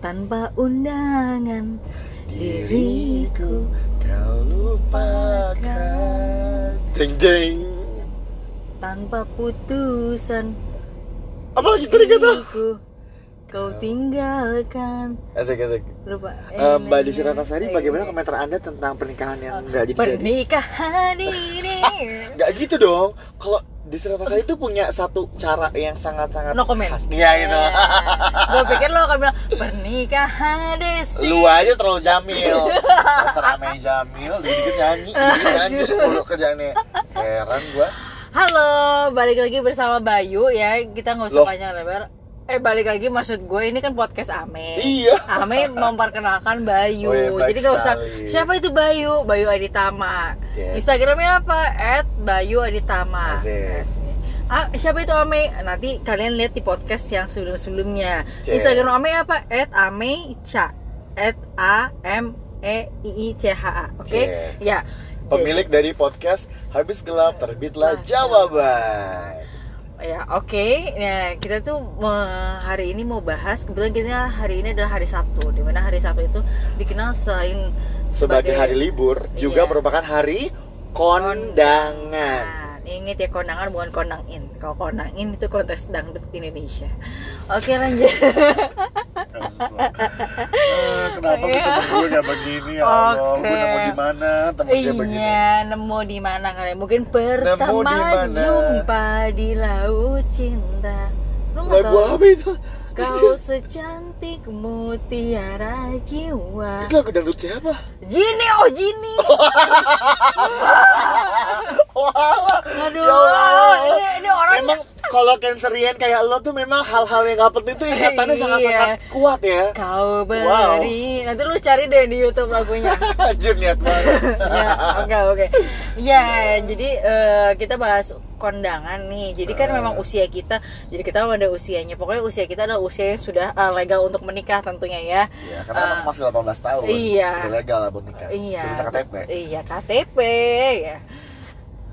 tanpa undangan. Diriku kau lupakan. Jeng jeng. Tanpa putusan. Apa lagi tadi kata? kau tinggalkan. Asik asik. Lupa. Eh, Mbak Desi. Ratnasari bagaimana komentar anda tentang pernikahan yang nggak jadi jadi? pernikahan ini. Nggak gitu dong. Kalau Desi Ratnasari itu punya satu cara yang sangat-sangat No comment. khas Iya gitu gue pikir lo akan bilang pernikahan Desi Lu aja terlalu jamil ame jamil Dikit nyanyi Dikit nyanyi Mulu kerjaannya Heran gua Halo, balik lagi bersama Bayu ya. Kita nggak usah Loh. panjang lebar. Eh balik lagi maksud gue ini kan podcast Ame. Iya. Ame memperkenalkan Bayu. Oh, iya, Jadi nggak usah sekali. siapa itu Bayu? Bayu Aditama. Instagramnya apa? At Bayu Aditama. Asik. Ah, siapa itu Ame? Nanti kalian lihat di podcast yang sebelum-sebelumnya. Instagram Ame apa? At Ame Cha. At A M E I I C H A. Oke? Cek. Ya. Pemilik dari podcast Habis Gelap Terbitlah Lah, Jawaban Ya oke, ya kita tuh hari ini mau bahas kebetulan kita hari ini adalah hari Sabtu, di mana hari Sabtu itu dikenal selain Sebagai hari libur Juga Iya. merupakan hari kondangan ingat ya kondangan bukan kondangin. Kalau kondangin itu kontes dangdut Indonesia. Oke lanjut. Eh, Kenapa sih temen gue gak begini ya Allah Oke. Gue nemu di mana temen dia begini iya, nemu di mana kalian? Mungkin pertama di jumpa di laut cinta. Lu nggak Lagu tahu? apa itu? Kau secantik mutiara jiwa. Itu lagu dangdut siapa? Jini, oh Jini. Wah, Aduh, Ya Allah. ini, ini orang Memang kalau cancerian kayak lo tuh memang hal-hal yang gak penting tuh ingatannya Iya. sangat-sangat kuat ya kau Wow. beri. Nanti lu cari deh di YouTube lagunya. Anjir niat banget ya, oke oke. Ya, jadi eh, kita bahas kondangan nih. Jadi kan Nah. memang usia kita, jadi kita ada usianya. Pokoknya usia kita adalah usia yang sudah eh, legal untuk menikah tentunya ya. Ya karena anak masih 18 tahun iya. Udah legal lah buat nikah Iya. Minta KTP Iya, KTP ya.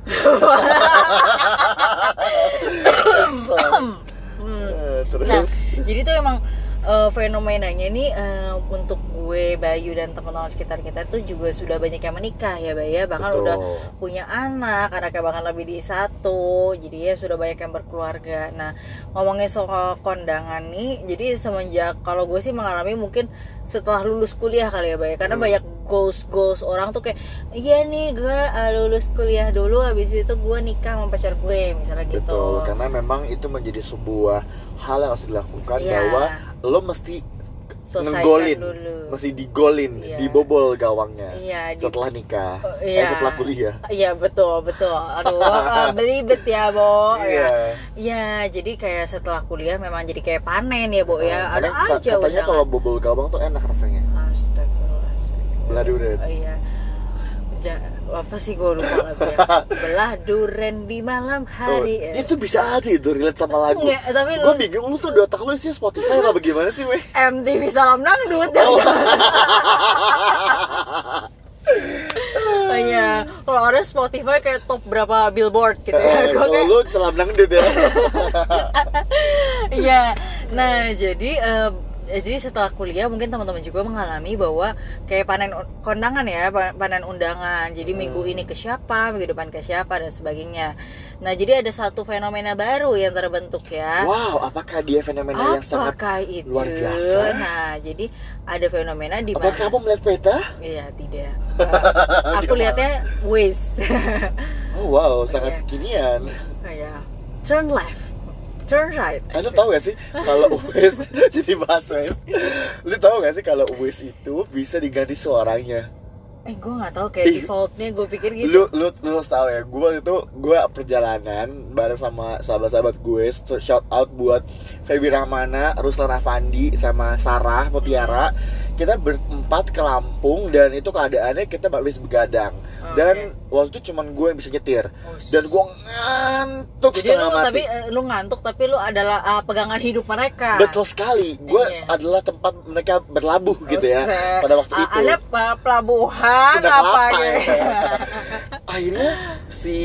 Eh, Terus Nah, jadi tuh emang eh, fenomenanya ini eh, untuk gue Bayu dan teman-teman sekitar kita tuh juga sudah banyak yang menikah ya Bayu ya bahkan Betul. udah punya anak anaknya bahkan lebih di satu jadi ya sudah banyak yang berkeluarga nah ngomongin soal kondangan nih jadi semenjak kalau gue sih mengalami mungkin setelah lulus kuliah kali ya Bayu karena Hmm. banyak goals goals orang tuh kayak iya nih gue eh, lulus kuliah dulu habis itu gue nikah sama pacar gue misalnya gitu Betul, karena memang itu menjadi sebuah hal yang harus dilakukan Iya. bahwa lo mesti Selesaikan ngegolin, dulu. mesti digolin, Iya. dibobol gawangnya di- setelah nikah, Oh, eh, iya. setelah kuliah. Iya betul betul. Aduh ah, belibet ya Bo. Iya. Ya. Iya jadi kayak setelah kuliah memang jadi kayak panen ya Bo ya. Ada aja katanya kalau bobol gawang tuh enak rasanya. Astagfirullahaladzim. Belah duren. Oh, iya. Ja, apa sih gue lupa lagunya. Belah duren di malam hari. Oh, itu bisa aja itu relate sama lagu. Enggak, tapi Gue bingung lu tuh di otak lu sih Spotify apa bagaimana sih, weh? MTV Salam Dangdut ya. Oh. Oh, iya. Kalau ada Spotify kayak top berapa billboard gitu ya. Eh, Kalau kayak- lu celam dangdut ya. Iya. Nah, jadi eh, jadi setelah kuliah mungkin teman-teman juga mengalami bahwa kayak panen kondangan ya, pa- panen undangan. Jadi minggu Hmm. ini ke siapa, minggu depan ke siapa dan sebagainya. Nah, jadi ada satu fenomena baru yang terbentuk ya. wow, apakah dia fenomena yang sangat Apakah itu? luar biasa? Nah, jadi ada fenomena di Apakah mana kamu melihat peta? Iya, tidak. Eh, aku lihatnya Waze. Oh wow, sangat Iya. kekinian. Iya. Turn left. Turn right. Anda tahu gak sih kalau Uwais jadi bahas Uwais? Lu tahu gak sih kalau Uwais itu bisa diganti suaranya? Eh, gue nggak tahu kayak Ih. defaultnya gue pikir gitu. Lu lu lu harus tahu ya, gue itu gue perjalanan bareng sama sahabat-sahabat gue. Shout out buat Feby Rahmana, Ruslan Afandi, sama Sarah Mutiara. Kita berempat ke Lampung dan itu keadaannya kita habis begadang. Oke. Dan waktu itu cuman gue yang bisa nyetir. Oh, Dan gue ngantuk Jadi lu setengah mati. tapi eh, lu ngantuk tapi lu adalah ah, pegangan hidup mereka. Betul sekali. Gue Iya. adalah tempat mereka berlabuh gitu ya Buset. pada waktu itu. Ada pelabuhan Sunda apa gitu. ya. Akhirnya si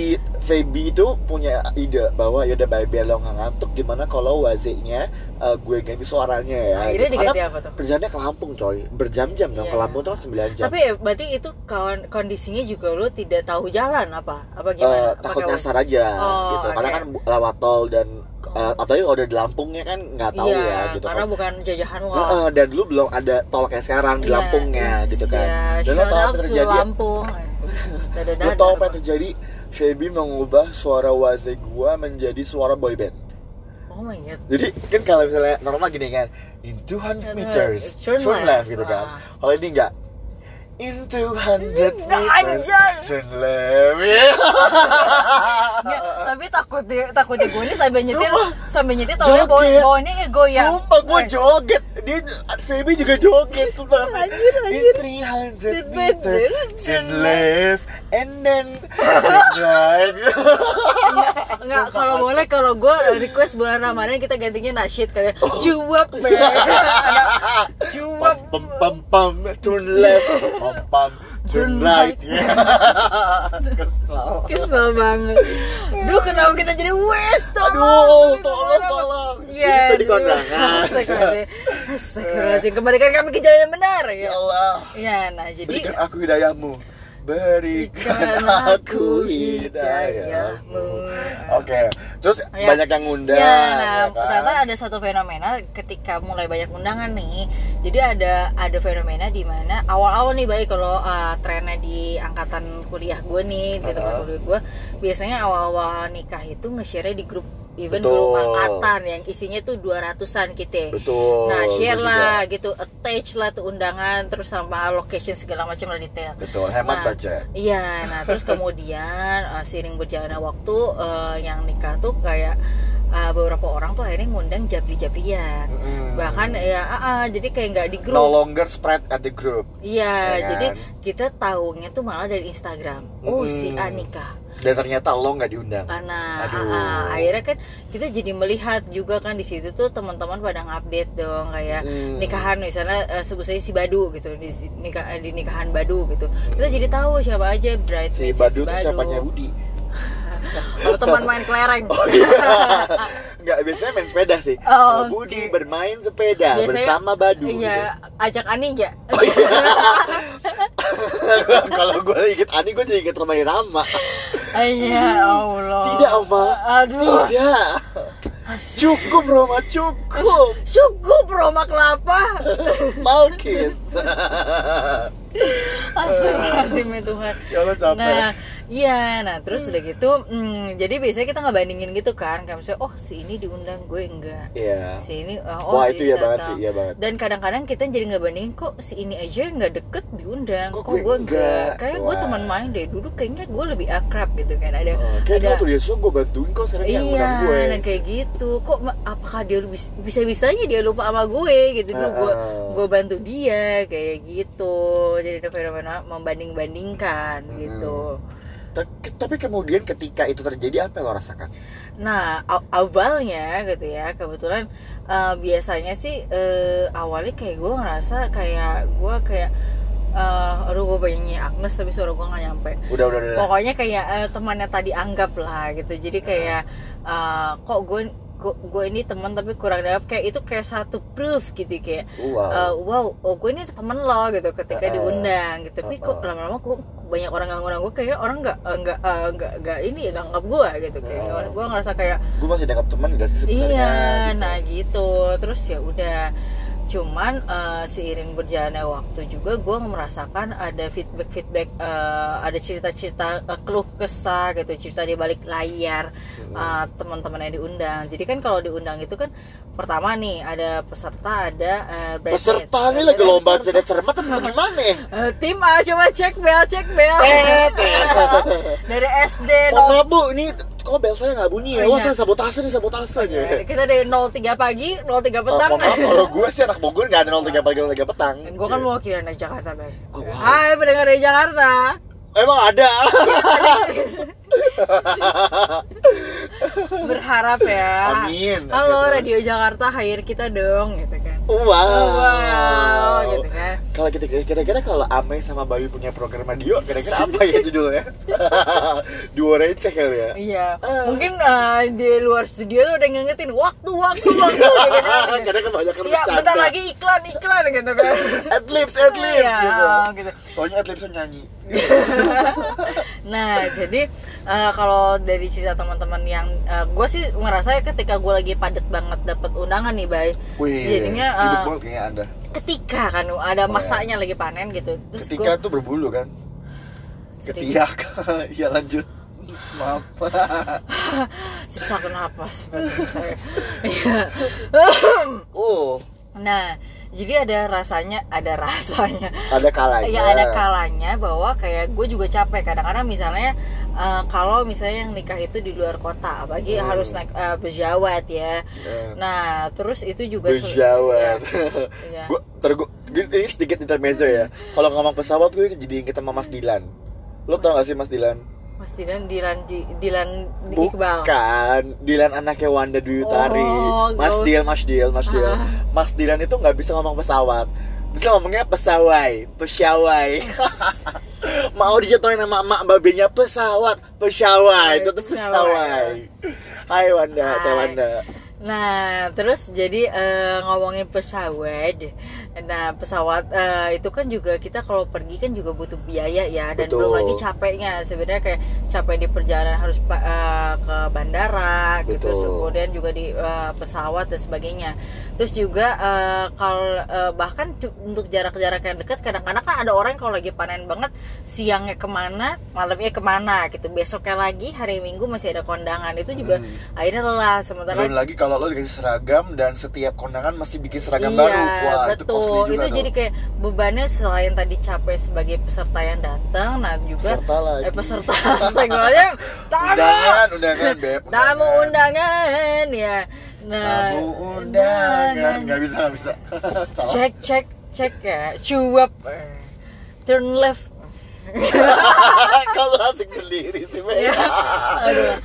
Feby itu punya ide bahwa ya udah biar lo nggak ngantuk gimana kalau wazenya uh, gue ganti suaranya ya. Akhirnya gitu. diganti Karena apa tuh? Perjalanannya ke Lampung coy, berjam-jam dong Iya. ke Lampung tuh kan 9 jam. Tapi ya, berarti itu kawan kondisinya juga lu tidak tahu jalan apa? Apa gimana? Apa takut nyasar aja Oh, gitu karena oke. kan lewat tol dan uh, apalagi kalau udah di Lampungnya kan nggak tahu iya, ya gitu karena kan. bukan jajahan lo. Heeh, dan dulu belum ada tol kayak sekarang di Iya, Lampungnya yes, gitu kan. ya. Dan lo tau apa terjadi? Lampung. Lo tau apa? terjadi? Feby mengubah suara waze gua menjadi suara boyband. Oh my god. Jadi kan kalau misalnya normal gini kan, in 200 meters, Turn turn, left. left gitu kan. Ah. Kalau ini enggak, in 200 Nggak, meters, anjay. turn left. Iya. Nggak, tapi takutnya takutnya gue ini sambil nyetir Sumpah. sambil nyetir bawa Joget. bawanya kayak goyang. Sumpah gue joget Dia, Feby juga joget tau sih? Anjir, anjir. In 300 Bener. meters Turn left And then Turn right Enggak, kalau boleh kalau gue request bulan Ramadan kita gantinya nasyid kayak cuap be. Ada cuap. Pam pam pam Turn left Pam pam Turn right Kesel Kesel banget. Duh, kenapa kita jadi West? Aduh, tolong, tolong. Iya. Tadi aduh. kondangan. Astagfirullahaladzim. Astagfirullahaladzim. Kembalikan kami ke jalan yang benar. Ya Ya. Allah Ya, nah jadi Berikan aku hidayahmu Berikan aku hidayahmu Oke, terus Ya. banyak yang ngundang Ya, nah, ya kan? ternyata ada satu fenomena ketika mulai banyak undangan nih. Jadi ada ada fenomena di mana awal-awal nih baik kalau uh, trennya di angkatan kuliah gue nih, di tempat Uh-uh. kuliah gue, biasanya awal-awal nikah itu nge-share di grup even Betul. grup angkatan yang isinya tuh 200-an kita. Betul Nah, share lah gitu, attach lah tuh undangan terus sama location segala macam lah detail. Betul, hemat Nah, budget Iya, nah terus kemudian uh, seiring berjalannya waktu uh, yang nikah tuh kayak uh, beberapa orang tuh akhirnya ngundang jabri-jabrian. Mm-mm. Bahkan ya ah, ah, jadi kayak nggak di grup. No longer spread at the group Iya, Ya kan? jadi kita tahunya tuh malah dari Instagram. Oh, si A Mm-mm. nikah. Dan ternyata lo nggak diundang Karena Aduh. ah, akhirnya kan kita jadi melihat juga kan di situ tuh teman-teman pada ngupdate dong kayak Mm. nikahan misalnya eh, sebut saja si Badu gitu di si- nikah di nikahan Badu gitu. Kita jadi tahu siapa aja Si bridesmaid Badu tuh siapanya Budi Kalau teman main kelereng. Oh iya Nggak, biasanya main sepeda sih Oh, oke. Budi bermain sepeda Biasanya- bersama Badu gitu. Iya, ajak Ani ya. Kalau gue inget Ani, gue jadi inget rumah Irama Iya, Allah. Tidak, Oma Aduh. Tidak Cukup, Roma, cukup Cukup Roma kelapa. Malkis Astagfirullahaladzim ya Tuhan. Ya Allah capek Nah, iya, nah terus udah gitu, hmm, jadi biasanya kita nggak bandingin gitu kan, kayak misalnya, oh si ini diundang gue enggak, Iya si ini, uh, oh Wah itu ya banget sih, iya banget Dan kadang-kadang kita jadi nggak bandingin kok si ini aja nggak deket diundang, Kok kok, gue gue enggak? enggak. Kayak gue teman main deh, dulu kayaknya gue lebih akrab gitu kan, ada Oh, Kayak ada waktu dia gue bantuin kok sekarang yang Iya, undang gue dan kayak gitu. Kok apakah dia bisa bisanya dia lupa sama gue gitu dulu gue Heeh. gue bantu dia kayak gitu. Jadi ada fenomena membanding-bandingkan Mm-mm. gitu. Ta- Tapi kemudian ketika itu terjadi apa yang lo rasakan? Nah, aw- awalnya gitu ya, kebetulan eh, biasanya sih eh, awalnya kayak gue ngerasa kayak gue kayak eh, aduh gue pengen nyanyi Agnes tapi suara gue gak nyampe. Udah udah udah, pokoknya kayak eh, temannya tadi anggap lah gitu jadi kayak eh, kok gue gue, gue ini teman tapi kurang dapat kayak itu kayak satu proof gitu kayak Wow eh, wow oh gue ini temen lo gitu ketika Uh-uh. diundang gitu tapi kok Uh-uh. lama-lama kok banyak orang nggak ngundang gue kayak orang nggak eh, nggak eh, nggak nggak ini ya nggak anggap gue gitu kayak Uh. gue ngerasa kayak Gue masih dianggap teman gak sih sebenarnya? Iya, gitu. nah gitu. Terus ya udah. Cuman eh, seiring berjalannya waktu juga gue merasakan ada feedback feedback, ada cerita-cerita eh, keluh kesah gitu, cerita di balik layar eh, teman-teman yang diundang. Jadi kan kalau diundang itu kan pertama nih ada peserta, ada eh, bridesmaids. Peserta nih lagi lomba cerdas cermat apa gimana? Eh, tim A coba cek bel, cek bel. Dari SD enggak bu, ini kok bel saya nggak bunyi ya? Oh, Wah iya. saya sabotase nih sabotase aja. kita dari 03 pagi, 03 petang. Oh, maaf, kalau gue sih anak Bogor nggak ada 03 pagi 03 petang. Gue kan mau wakil anak Jakarta, Bay. Oh, wow. Hai pendengar dari Jakarta. Emang ada. Berharap ya. Amin. Halo. Radio Jakarta, hire kita dong, gitu kan. Wow. Wow, gitu kan. Kalau kita kira-kira kalau Ame sama Bayu punya program radio, kira-kira apa ya judulnya? Duo receh kali ya. Iya, Ah. mungkin eh, di luar studio tuh udah ngingetin waktu, waktu, waktu gitu kan. Karena kebanyakan Iya, bercanda. bentar lagi iklan, iklan gitu kan. Adlibs, adlibs Iya, gitu. gitu. Pokoknya adlibsnya nyanyi. Nah, jadi eh, kalau dari cerita teman-teman yang gue sih ngerasa ketika gue lagi padet banget dapat undangan nih, Bay. Wih, Jadinya sibuk eh, banget kayaknya Anda. Ketika kan ada Oh, masanya lagi panen gitu. Terus Ketika gue tuh berbulu kan. Ketiak. Iya lanjut. Maaf. susah kenapa Iya. Oh, Nah, jadi ada rasanya, ada rasanya. ada kalanya. Ya ada kalanya bahwa kayak gue juga capek kadang-kadang misalnya eh, kalau misalnya yang nikah itu di luar kota, apalagi Hmm. harus naik eh, berjawat ya. Ya. Nah, terus itu juga se- Berjawab. Iya. Gua ter gua- ini sedikit intermezzo ya. Kalau ngomong pesawat gue jadi inget sama Mas Dilan. Lo tau gak sih Mas Dilan? Mas Dilan Dilan Di- Dilan Di- Iqbal. Bukan, Dilan anaknya Wanda Dwi Utari. Oh, Mas. Dil, Mas Dil, Mas Dil. Ah. Mas Dilan itu nggak bisa ngomong pesawat. Bisa ngomongnya pesawai, pesyawai. Mau dijatuhin sama emak babenya pesawat, Pesawai, itu tuh pesyawai. Hai Wanda, Hai. Wanda. Nah, terus jadi eh, ngomongin pesawat. Nah, pesawat eh, itu kan juga kita kalau pergi kan juga butuh biaya ya dan Betul. belum lagi capeknya. Sebenarnya kayak capek di perjalanan harus eh, ke bandara gitu, Betul. kemudian juga di eh, pesawat dan sebagainya. Terus juga eh, kalau eh, bahkan untuk jarak-jarak yang dekat kadang-kadang kan ada orang kalau lagi panen banget siangnya ke mana, malamnya ke mana gitu. Besoknya lagi hari Minggu masih ada kondangan. Itu juga Hmm. akhirnya lelah sementara Belum lagi kalau lo dikasih seragam dan setiap kondangan masih bikin seragam iya, baru. Wah, itu betul. juga Itu, tuh. jadi kayak bebannya selain tadi capek sebagai peserta yang datang, nah juga Peserta lagi. eh peserta astagfirullahaladzim. tamu undangan, undangan, Beb. tamu undangan ya. Nah, Tamu undangan. Nggak bisa, nggak bisa. Cek cek cek ya. Cuap. Turn left. Kalau asik sendiri sih, Beb. Iya.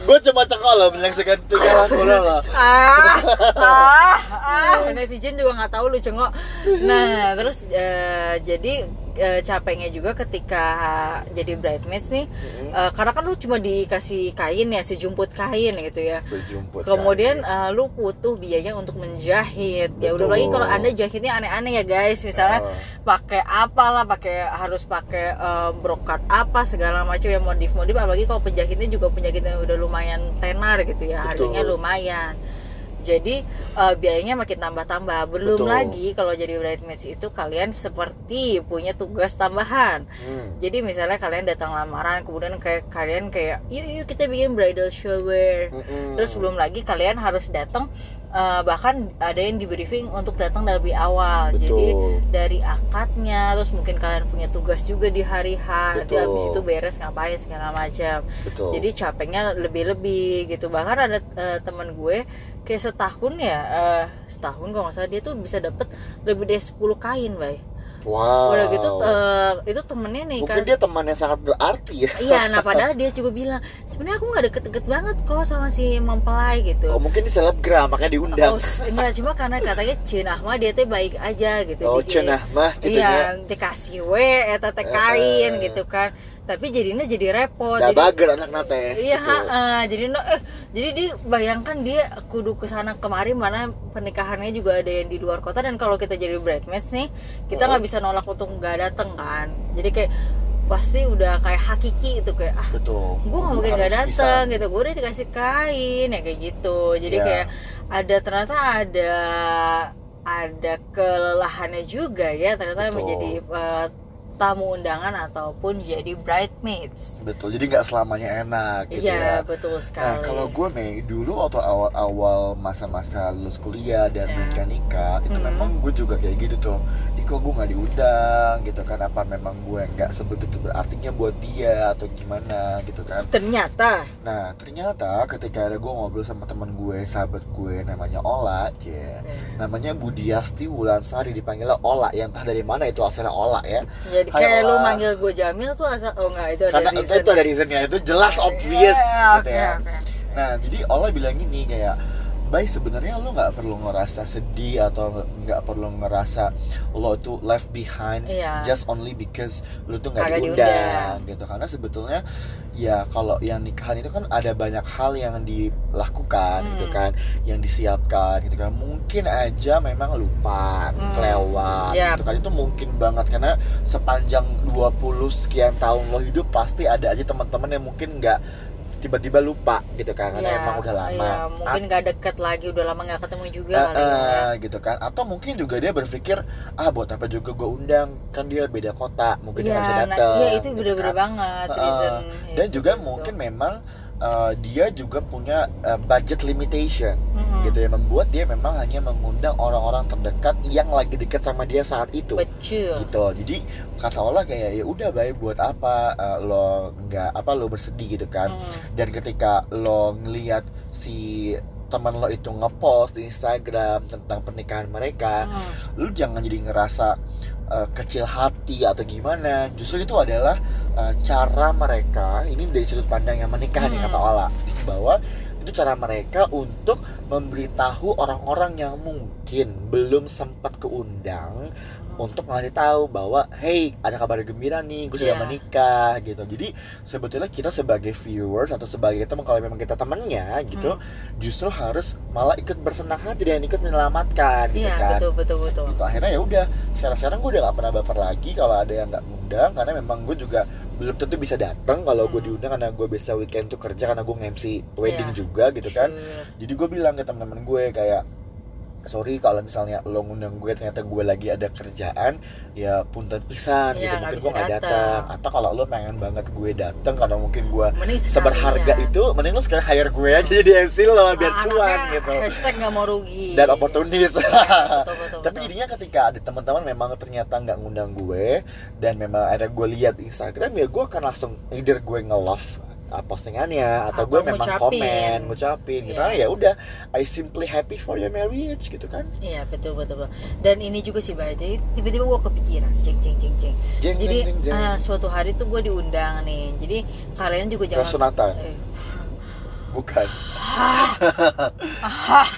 Gue cuma sekolah bilang seganti kalah bola lah. ah, ah, ah, netizen juga nggak tahu lu cengok. Nah, terus eh, jadi eh, capeknya juga ketika jadi bridesmaids nih, eh, karena kan lu cuma dikasih kain ya, sejumput kain gitu ya. Sejumput. Kemudian kali. eh, lu butuh biaya untuk menjahit. Ya udah Betul. lagi kalau anda jahitnya aneh-aneh ya guys, misalnya Oh. pakai apalah, pakai harus pakai eh, brokat apa segala macam yang modif-modif. Apalagi kalau penjahitnya juga penjahitnya udah lumayan tenar gitu ya, Betul. harganya lumayan. Jadi eh, biayanya makin tambah-tambah. Belum Betul. lagi kalau jadi bridesmaids itu kalian seperti punya tugas tambahan. Hmm. Jadi misalnya kalian datang lamaran, kemudian kayak kalian kayak, yuk yuk kita bikin bridal shower. Mm-mm. Terus belum lagi kalian harus datang eh, bahkan ada yang di briefing untuk datang lebih awal. Betul. Jadi dari akadnya, terus mungkin kalian punya tugas juga di hari H. Nanti habis itu beres ngapain segala macam. Jadi capeknya lebih-lebih gitu. Bahkan ada eh, teman gue kayak setahun ya, eh, setahun kalau nggak salah dia tuh bisa dapet lebih dari 10 kain, bay. wow. Udah gitu eh, itu temennya nih Mungkin kan. dia teman yang sangat berarti ya. Iya, nah padahal dia juga bilang sebenarnya aku nggak deket-deket banget kok sama si mempelai gitu. Oh, mungkin dia selebgram makanya diundang. Oh, enggak cuma karena katanya Cin Ahmad dia teh baik aja gitu. Oh, Di- cenah mah gitu Iya, dikasih we eta teh kain eh. gitu kan. Tapi jadinya jadi repot. Jadi, bager anak nate. Iya, gitu. ha, jadi no, eh, jadi dia bayangkan dia kudu ke sana kemari mana pernikahannya juga ada yang di luar kota dan kalau kita jadi bridesmaids nih, kita nggak bisa nolak untuk nggak dateng kan. Jadi kayak pasti udah kayak hakiki itu kayak ah Betul. gue nggak mungkin nggak bisa. dateng gitu gue udah dikasih kain ya kayak gitu jadi Iya. kayak ada ternyata ada ada kelelahannya juga ya ternyata Betul. menjadi eh, tamu undangan ataupun jadi bridesmaids Betul. Jadi nggak selamanya enak gitu ya. iya betul sekali Nah kalau gue Mei dulu waktu awal-awal masa-masa lulus kuliah dan Ya. nikah nikah itu memang gue juga kayak gitu tuh. Ih kok gue nggak diundang gitu kan? Apa memang gue nggak sebegitu berartinya buat dia atau gimana gitu kan? ternyata Nah ternyata ketika ada gue ngobrol sama teman gue, sahabat gue namanya Ola, ya. Namanya Budiasti Wulansari dipanggilnya Ola, yang entah dari mana itu asalnya Ola ya. Jadi kayak lu Ola. manggil gue Jamil tuh asal oh enggak itu ada Karena reason itu ada reasonnya itu jelas obvious Iya, gitu oke, ya. oke. Nah, jadi Ola bilang gini kayak baik sebenarnya lo nggak perlu ngerasa sedih atau nggak perlu ngerasa lo tuh left behind Iya. just only because lo tuh nggak diundang, diundang. gitu karena sebetulnya ya kalau yang nikahan itu kan ada banyak hal yang dilakukan Hmm. gitu kan yang disiapkan gitu kan mungkin aja memang lupa Hmm. kelewat Yap. gitu kan itu mungkin banget karena sepanjang 20 sekian tahun lo hidup pasti ada aja teman-teman yang mungkin nggak tiba-tiba lupa gitu kan karena Iya, emang udah lama iya, mungkin nggak deket lagi udah lama nggak ketemu juga Eh, kali ya. eh, gitu kan atau mungkin juga dia berpikir ah buat apa juga gue undang kan dia beda kota mungkin dia nggak bisa Iya, nah, datang iya itu gitu bener-bener kan. banget reason dan itu juga gitu. mungkin memang eh, dia juga punya eh, budget limitation Mm-mm. gitu ya membuat dia memang hanya mengundang orang-orang terdekat yang lagi dekat sama dia saat itu Betul. gitu jadi kata Allah kayak ya udah baik buat apa eh, lo nggak apa lo bersedih gitu kan Mm. dan ketika lo ngelihat si teman lo itu ngepost di Instagram tentang pernikahan mereka Mm. lu jangan jadi ngerasa uh, kecil hati atau gimana justru itu adalah uh, cara mereka ini dari sudut pandang yang menikah nih Hmm. kata Allah bahwa itu cara mereka untuk memberitahu orang-orang yang mungkin belum sempat keundang untuk ngasih tahu bahwa hey ada kabar gembira nih gue sudah Iya. menikah gitu jadi sebetulnya kita sebagai viewers atau sebagai teman kalau memang kita temannya gitu Hmm. justru harus malah ikut bersenang hati dan ikut menyelamatkan gitu Iya kan betul betul betul. gitu akhirnya ya udah sekarang sekarang gue udah gak pernah baper lagi kalau ada yang nggak ngundang karena memang gue juga belum tentu bisa datang kalau gue Hmm. diundang karena gue bisa weekend tuh kerja karena gue nge-MC wedding Iya. juga gitu kan Sure. jadi gue bilang ke teman-teman gue kayak sorry kalau misalnya lo ngundang gue ternyata gue lagi ada kerjaan ya punten pisan Iya, gitu mungkin gue nggak datang. atau kalau lo pengen banget gue datang karena mungkin gue seberharga sekalian. itu mending lo sekarang hire gue aja jadi MC lo biar Ah, cuan anaknya gitu Hashtag nggak mau rugi. dan oportunis Betul, betul, tapi betul. jadinya ketika ada teman-teman memang ternyata nggak ngundang gue dan memang ada gue lihat Instagram ya gue akan langsung either gue nge-love uh, postingannya atau Atau gue memang ngucapin. komen ngucapin gitu Iya. Karena ya udah I simply happy for your marriage gitu kan Iya betul betul betul. Dan ini juga sih Bay, jadi tiba-tiba gue kepikiran, jeng jeng jeng jeng. Jeng, Jadi jeng, jeng, jeng. ah, suatu hari tuh gue diundang nih. Jadi kalian juga jangan. Sunatan Eh, bukan ah,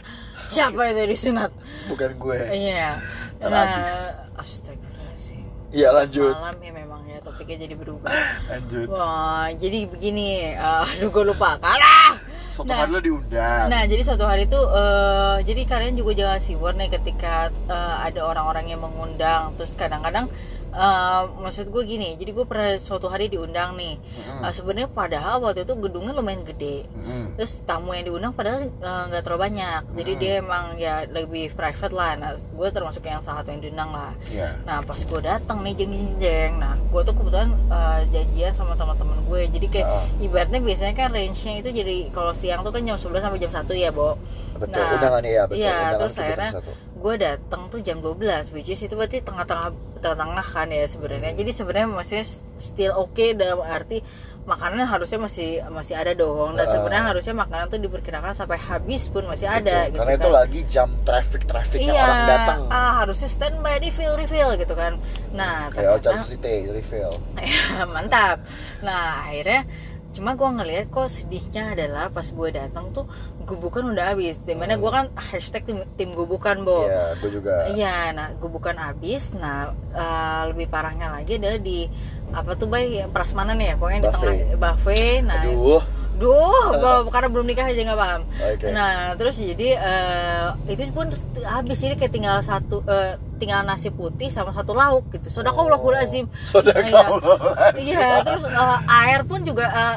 siapa itu disunat? bukan gue Iya. Nah, habis. astagfirullahaladzim. iya lanjut Malam ya memang topiknya jadi berubah. lanjut Wah, jadi begini. eh, aduh gue lupa. Kalah. suatu Nah. hari lo diundang Nah, jadi suatu hari itu eh jadi kalian juga jangan siwar nih ketika eh, ada orang-orang yang mengundang. Terus kadang-kadang eh, maksud gue gini, jadi gue pernah suatu hari diundang nih. Mm-mm. Eh, Sebenarnya padahal waktu itu gedungnya lumayan gede. Mm-mm. Terus tamu yang diundang padahal eh, nggak terlalu banyak. Jadi Hmm. dia emang ya lebih private lah. Nah, gue termasuk yang salah satu yang diundang lah. Iya. Nah pas gue datang nih jeng jeng jeng, nah gue tuh kebetulan eh, janjian sama teman-teman gue, jadi kayak Ah. ibaratnya biasanya kan range-nya itu jadi kalau siang tuh kan jam 11 sampai jam 1 ya, Bo. betul Nah, undangannya ya betul iya, undangan terus akhirnya satu. Gue datang tuh jam 12, which is itu berarti tengah-tengah tengah-tengah kan ya sebenarnya. Jadi sebenarnya masih still oke dalam arti makanan harusnya masih masih ada dong. Dan Ah. sebenarnya harusnya makanan tuh diperkirakan sampai habis pun masih ada Betul. gitu karena kan. itu lagi jam traffic traffic iya. orang datang. Ah, harusnya standby refill refill gitu kan. Nah kayak City refill. Mantap. Nah akhirnya cuma gue ngeliat kok sedihnya adalah pas gue datang tuh gubukan udah habis di mana gue kan hashtag tim, tim gubukan bo Iya, gue juga. Iya, nah gubukan habis. Nah eh, lebih parahnya lagi adalah di apa tuh bay prasmanan ya, pokoknya di Buffet. tengah buffet. Nah, Aduh, duh, karena belum nikah aja nggak paham. oke. Nah terus jadi eh, itu pun habis ini kayak tinggal satu eh, tinggal nasi putih sama satu lauk gitu. Sodakallahulazim. Sodakallahulazim. Iya, terus eh, air pun juga eh,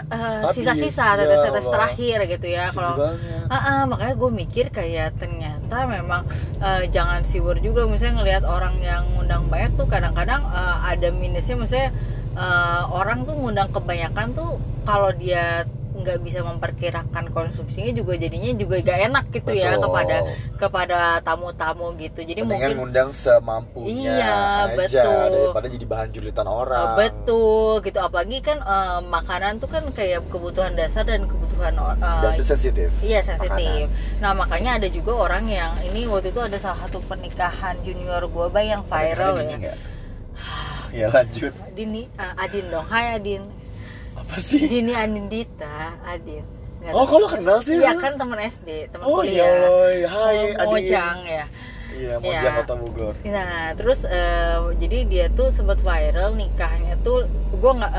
Habis, sisa-sisa ya tetes-tetes Allah. terakhir gitu ya. Kalau. Ah, ah, makanya gue mikir kayak ternyata memang eh, jangan siwur juga misalnya ngelihat orang yang ngundang banyak tuh kadang-kadang eh, ada minusnya misalnya eh, orang tuh ngundang kebanyakan tuh kalau dia nggak bisa memperkirakan konsumsinya juga jadinya juga gak enak gitu ya Betul. kepada kepada tamu-tamu gitu jadi Mendingan mungkin ngundang semampunya Iya, aja betul. daripada jadi bahan julitan orang. betul gitu apalagi kan eh, makanan tuh kan kayak kebutuhan dasar dan kebutuhan eh, Dan itu sensitif. Iya sensitif. Nah makanya ada juga orang yang ini waktu itu ada salah satu pernikahan junior gue bay yang viral ya. Ya lanjut. Dini, ah, Adin dong. Hai Adin. Apa sih? Dini Anindita. Nggak nggak Oh, kalau kenal sih? Iya kan teman SD teman Oh, iya, kuliah. Hai, Oh, adik. Mojang ya Iya, Iya. Mojang Kota Bogor. Nah, terus eh, jadi dia tuh sempat viral nikahnya tuh gue nggak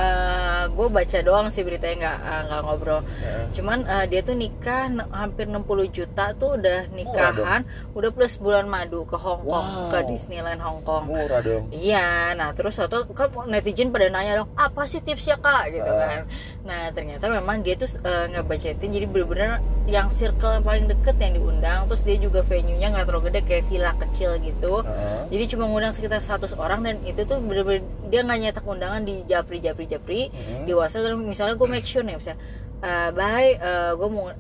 gue baca doang sih beritanya nggak eh, nggak ngobrol. Heeh. Cuman eh, dia tuh nikah hampir 60 juta tuh udah nikahan, udah plus bulan madu ke Hong Kong, Wow. ke Disneyland Hong Kong. Murah dong. Iya, nah terus waktu kan netizen pada nanya dong, apa sih tipsnya kak, gitu Ah. kan. Nah ternyata memang dia tuh eh, ngebacetin, jadi bener-bener yang circle yang paling deket yang diundang, terus dia juga venue-nya nggak terlalu gede kayak villa kecil gitu. Heeh. Jadi cuma ngundang sekitar 100 orang dan itu tuh bener-bener dia nggak nyetak undangan di japri japri japri Mhm. di WhatsApp terus misalnya gue make sure nih misalnya eh bye gue mau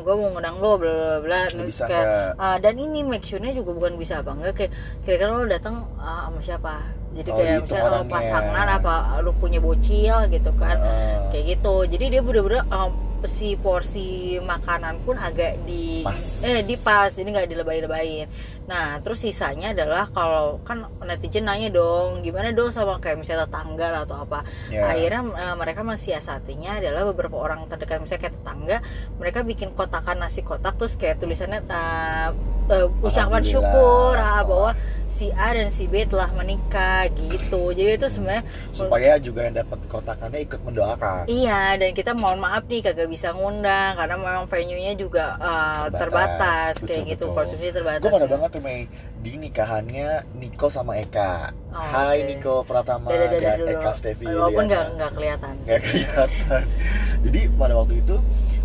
gue mau ngundang lo bla bla bla terus kayak ah, dan ini make sure-nya juga bukan bisa apa enggak kayak kira-kira lo datang ah, sama siapa jadi Oh, kayak gitu misalnya lo orangnya. pasangan apa lo punya bocil gitu kan Heeh. kayak gitu jadi dia bener-bener um, si porsi makanan pun agak di Pas. eh di pas ini nggak dilebay-lebayin nah terus sisanya adalah kalau kan netizen nanya dong gimana dong sama kayak misalnya tetangga lah atau apa Ya. akhirnya eh, mereka mensiasatinya adalah beberapa orang terdekat misalnya kayak tetangga mereka bikin kotakan nasi kotak terus kayak tulisannya eh, eh, ucapan syukur ah, bahwa si A dan si B telah menikah gitu jadi itu sebenarnya supaya juga yang dapat kotakannya ikut mendoakan. Iya, dan kita mohon maaf nih kagak bisa ngundang karena memang venue-nya juga uh, terbatas, Terbatas, kayak betul, gitu betul. konsumsi terbatas. Gue pada ya. banget tuh Mei di nikahannya Niko sama Eka. Oh, Hai oke. Niko Pratama Dadah, dadah dan dulu. Eka Stevi Walaupun nggak nggak kelihatan. Nggak kelihatan. Jadi pada waktu itu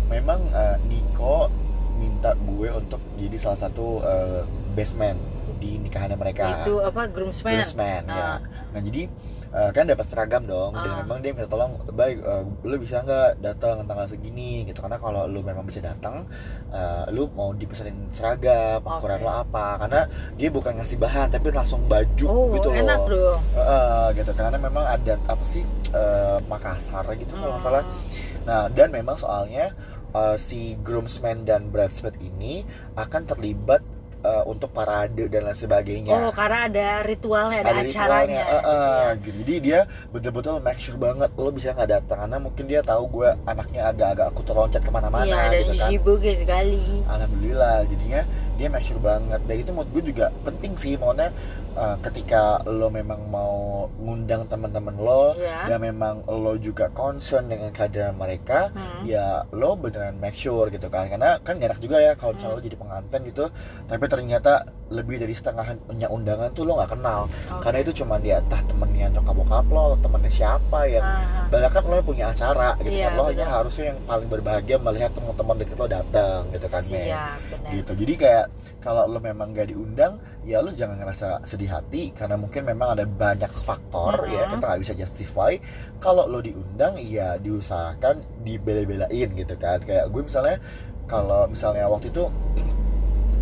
memang eh, Niko minta gue untuk jadi salah satu best man di nikahannya mereka. Itu apa groomsman? Groomsman, ya. Ah. Nah jadi eh, kan dapat seragam dong dan Ah. memang dia minta tolong baik eh, lu bisa nggak datang tanggal segini gitu karena kalau lu memang bisa datang eh, lu mau dipesanin seragam ukuran Oke. lo apa karena dia bukan ngasih bahan tapi langsung baju Oh, gitu loh enak dong. Eh, gitu karena memang ada apa sih eh, Makassar gitu kalau nggak salah Hmm. nah dan memang soalnya eh, si groomsman dan bridesmaid ini akan terlibat eh, untuk parade dan lain sebagainya Oh, karena ada ritualnya, ada, ada acaranya. ritualnya, eh, eh, Iya. gitu. jadi dia betul-betul make sure banget lo bisa nggak datang karena mungkin dia tahu gue anaknya agak-agak aku terloncat ke mana-mana Iya, dan gitu kan sibuk sekali. alhamdulillah jadinya dia make sure banget dan itu menurut gue juga penting sih maksudnya uh, ketika lo memang mau ngundang teman-teman lo Iya. dan memang lo juga concern dengan keadaan mereka Hmm. ya lo beneran make sure gitu kan karena kan gak enak juga ya kalau misalnya Hmm. lo jadi pengantin gitu tapi ternyata lebih dari setengahnya undangan tuh lo nggak kenal Oke. karena itu cuma dia entah temennya nyokap bokap lo atau temennya siapa yang Ah, banyak kan lo punya acara gitu Iya, kan lo hanya harusnya yang paling berbahagia melihat teman-teman deket lo datang gitu kan siap, benar. gitu jadi kayak kalau lo memang gak diundang ya lo jangan ngerasa sedih hati karena mungkin memang ada banyak faktor ya Mhm. kita nggak bisa justify kalau lo diundang ya diusahakan dibela-belain gitu kan kayak gue misalnya kalau misalnya waktu itu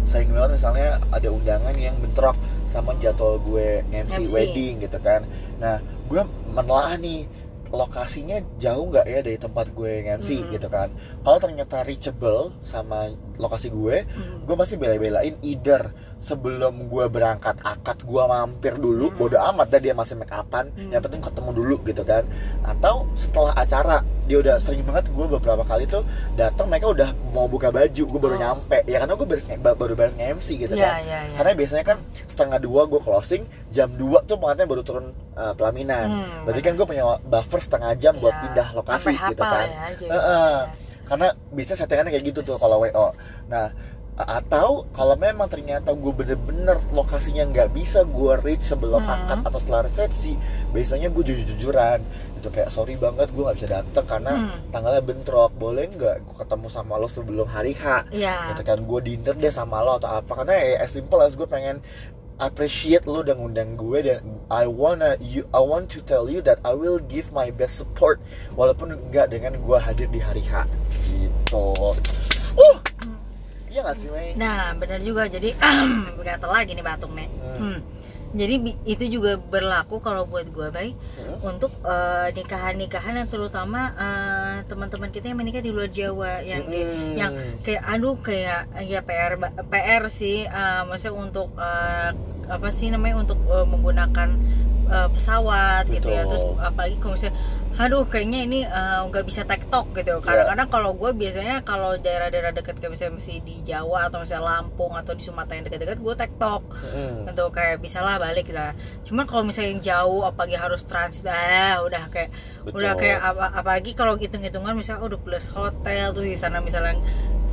sering banget misalnya ada undangan yang bentrok sama jadwal gue MC, MC. wedding gitu kan nah gue menelaah nih lokasinya jauh nggak ya dari tempat gue MC Mhm. gitu kan kalau ternyata reachable sama lokasi gue Hmm. gue pasti bela-belain either sebelum gue berangkat akad gue mampir dulu Hmm. bodo amat dah dia masih make upan Hmm. yang penting ketemu dulu gitu kan atau setelah acara dia udah sering banget gue beberapa kali tuh datang mereka udah mau buka baju gue baru Oh. nyampe ya karena gue baru baru beres MC gitu Iya, kan iya, iya. karena biasanya kan setengah dua gue closing jam 2 tuh pengantin baru turun uh, pelaminan Hmm, berarti kan gue punya buffer setengah jam buat Iya. pindah lokasi Sampai gitu kan ya, jadi. Heeh. karena biasanya settingannya kayak gitu tuh kalau WO nah atau kalau memang ternyata gue bener-bener lokasinya nggak bisa gue reach sebelum Hmm. akad atau setelah resepsi biasanya gue jujur-jujuran. Itu kayak sorry banget gue nggak bisa datang karena Hmm. tanggalnya bentrok. Boleh nggak gue ketemu sama lo sebelum hari H? Iya. gitu kan gue dinner deh sama lo atau apa. Karena ya as simple as gue pengen appreciate lo udah ngundang gue dan I wanna you I want to tell you that I will give my best support walaupun enggak dengan gue hadir di hari H. Gitu. Uh iya gak sih Mei Nah, benar juga. Jadi gatel lagi nih batuk nih. Hmm. Hmm. Jadi itu juga berlaku kalau buat gue baik Hmm. untuk eh, nikahan-nikahan yang terutama eh, teman-teman kita yang menikah di luar Jawa yang di, Hmm. yang kayak aduh kayak ya PR PR sih eh, maksudnya untuk eh, apa sih namanya untuk eh, menggunakan eh, pesawat gitu ya Betul. terus apalagi kalau misalnya aduh kayaknya ini eh, nggak bisa tektok Iya. gitu kadang-kadang kalau gue biasanya kalau daerah-daerah dekat kayak misalnya masih di Jawa atau misalnya Lampung atau di Sumatera yang dekat-dekat gue tektok Mm. untuk kayak bisa lah balik lah cuman kalau misalnya yang jauh apalagi harus transit ah udah kayak Betul. udah kayak apa, apalagi kalau hitung-hitungan misalnya udah plus hotel terus di sana misalnya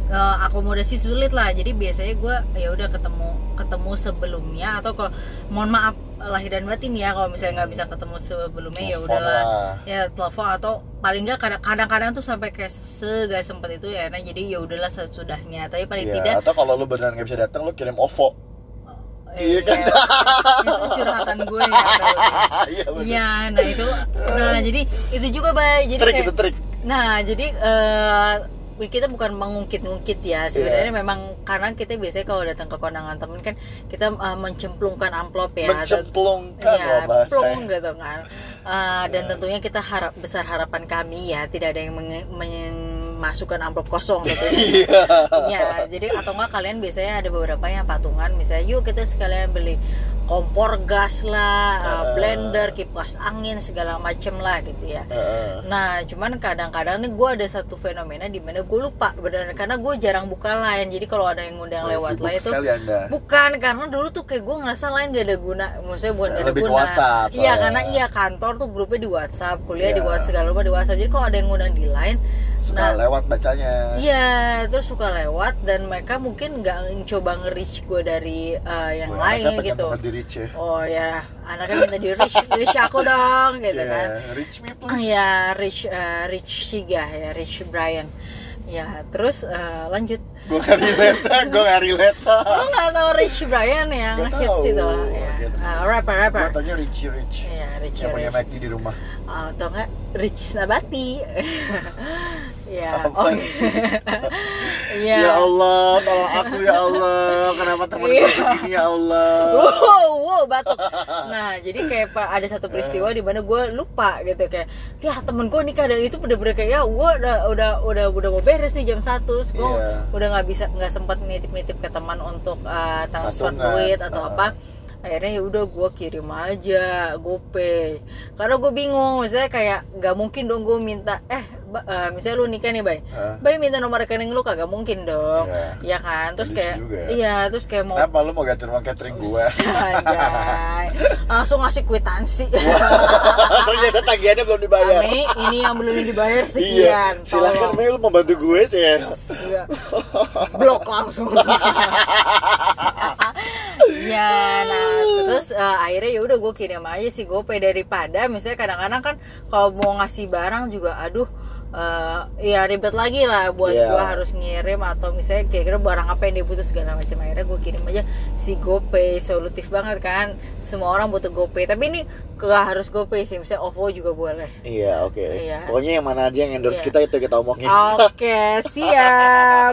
eh, akomodasi sulit lah jadi biasanya gue ya udah ketemu ketemu sebelumnya atau kalau mohon maaf lahir dan batin ya kalau misalnya nggak bisa ketemu sebelumnya ya udahlah lah. ya telepon atau paling nggak kadang- kadang-kadang tuh sampai kayak segak sempet itu ya nah jadi ya udahlah sesudahnya tapi paling Iya, tidak atau kalau lu beneran nggak bisa datang lu kirim OVO Iya kan? itu curhatan gue ya iya. Iya, nah itu, nah jadi itu juga baik. Jadi trik kayak, itu trik nah jadi eh, kita bukan mengungkit-ungkit ya. Sebenarnya Iya. memang karena kita biasanya kalau datang ke kondangan temen kan kita eh, mencemplungkan amplop ya. mencemplungkan loh bahasa plung gitu kan. Eh, dan Iya. tentunya kita harap besar harapan kami ya tidak ada yang menge- memasukkan amplop kosong iya Iya, jadi atau enggak kalian biasanya ada beberapa yang patungan misalnya yuk kita sekalian beli kompor gas lah, uh, Uh. blender, kipas angin segala macem lah gitu ya. Heeh. Nah, cuman kadang-kadang nih gue ada satu fenomena di mana gue lupa benar karena gue jarang buka line. Jadi kalau ada yang ngundang Wah, lewat line itu anda bukan karena dulu tuh kayak gue ngerasa lain gak ada guna maksudnya bukan gak ada guna WhatsApp iya soalnya. karena iya kantor tuh grupnya di WhatsApp kuliah di Iya. WhatsApp segala macam di WhatsApp jadi kalau ada yang ngundang di line suka nah lewat bacanya Iya, terus suka lewat dan mereka mungkin nggak coba nge-reach gue dari uh, yang Wah, lain gitu. di reach ya Oh ya, anaknya minta di reach, reach aku dong gitu Iya, kan. reach me please Ya, reach uh, reach Siga ya, reach Brian. Ya, terus uh, lanjut. Gue gak relate gue gak relate Lo nggak tahu Rich Brian yang Nggak hits tahu. itu? Ya. Ah, rapper rapper. gue tanya Richie Rich Iya, Rich yang punya Rich. McD di rumah Ah, atau enggak Rich Nabati. ya, sih? Iya. ya Allah tolong aku ya Allah kenapa Iya. gue begini ya Allah wow, wow, batuk. Nah, jadi kayak pak ada satu peristiwa di mana gue lupa gitu kayak, ya temen gue nikah dan itu bener-bener kayak ya gue udah udah udah udah mau beres nih jam satu, gue Iya. udah nggak bisa nggak sempat nitip-nitip ke teman untuk uh, transfer duit atau Uh-uh. apa. Akhirnya ya udah gue kirim aja GoPay. Karena gue bingung, misalnya kayak nggak mungkin dong gue minta eh eh, misalnya lu nikah nih, Bay. Hah? Bay minta nomor rekening lu kagak mungkin dong. Iya. Iya kan? Terus Lucu kayak juga ya. iya, terus kayak mau kenapa lu mau ganti ruang catering gue Anjay. Langsung ngasih kwitansi. ternyata tagihannya belum dibayar Mei, ini yang belum dibayar iya sekian. silakan tolong. Mei lu mau bantu gue sih ya Iya. Blok langsung. ya, nah terus eh, akhirnya ya udah gue kirim aja sih GoPay daripada misalnya kadang-kadang kan kalau mau ngasih barang juga aduh eh, ya ribet lagi lah buat Iya. gue harus ngirim atau misalnya kira-kira barang apa yang dibutuh segala macam. Akhirnya gue kirim aja si GoPay solutif banget kan. Semua orang butuh GoPay. Tapi ini gak harus GoPay sih misalnya OVO juga boleh. Iya oke. Iya. pokoknya yang mana aja yang endorse Iya. kita itu kita omongin. Oke siap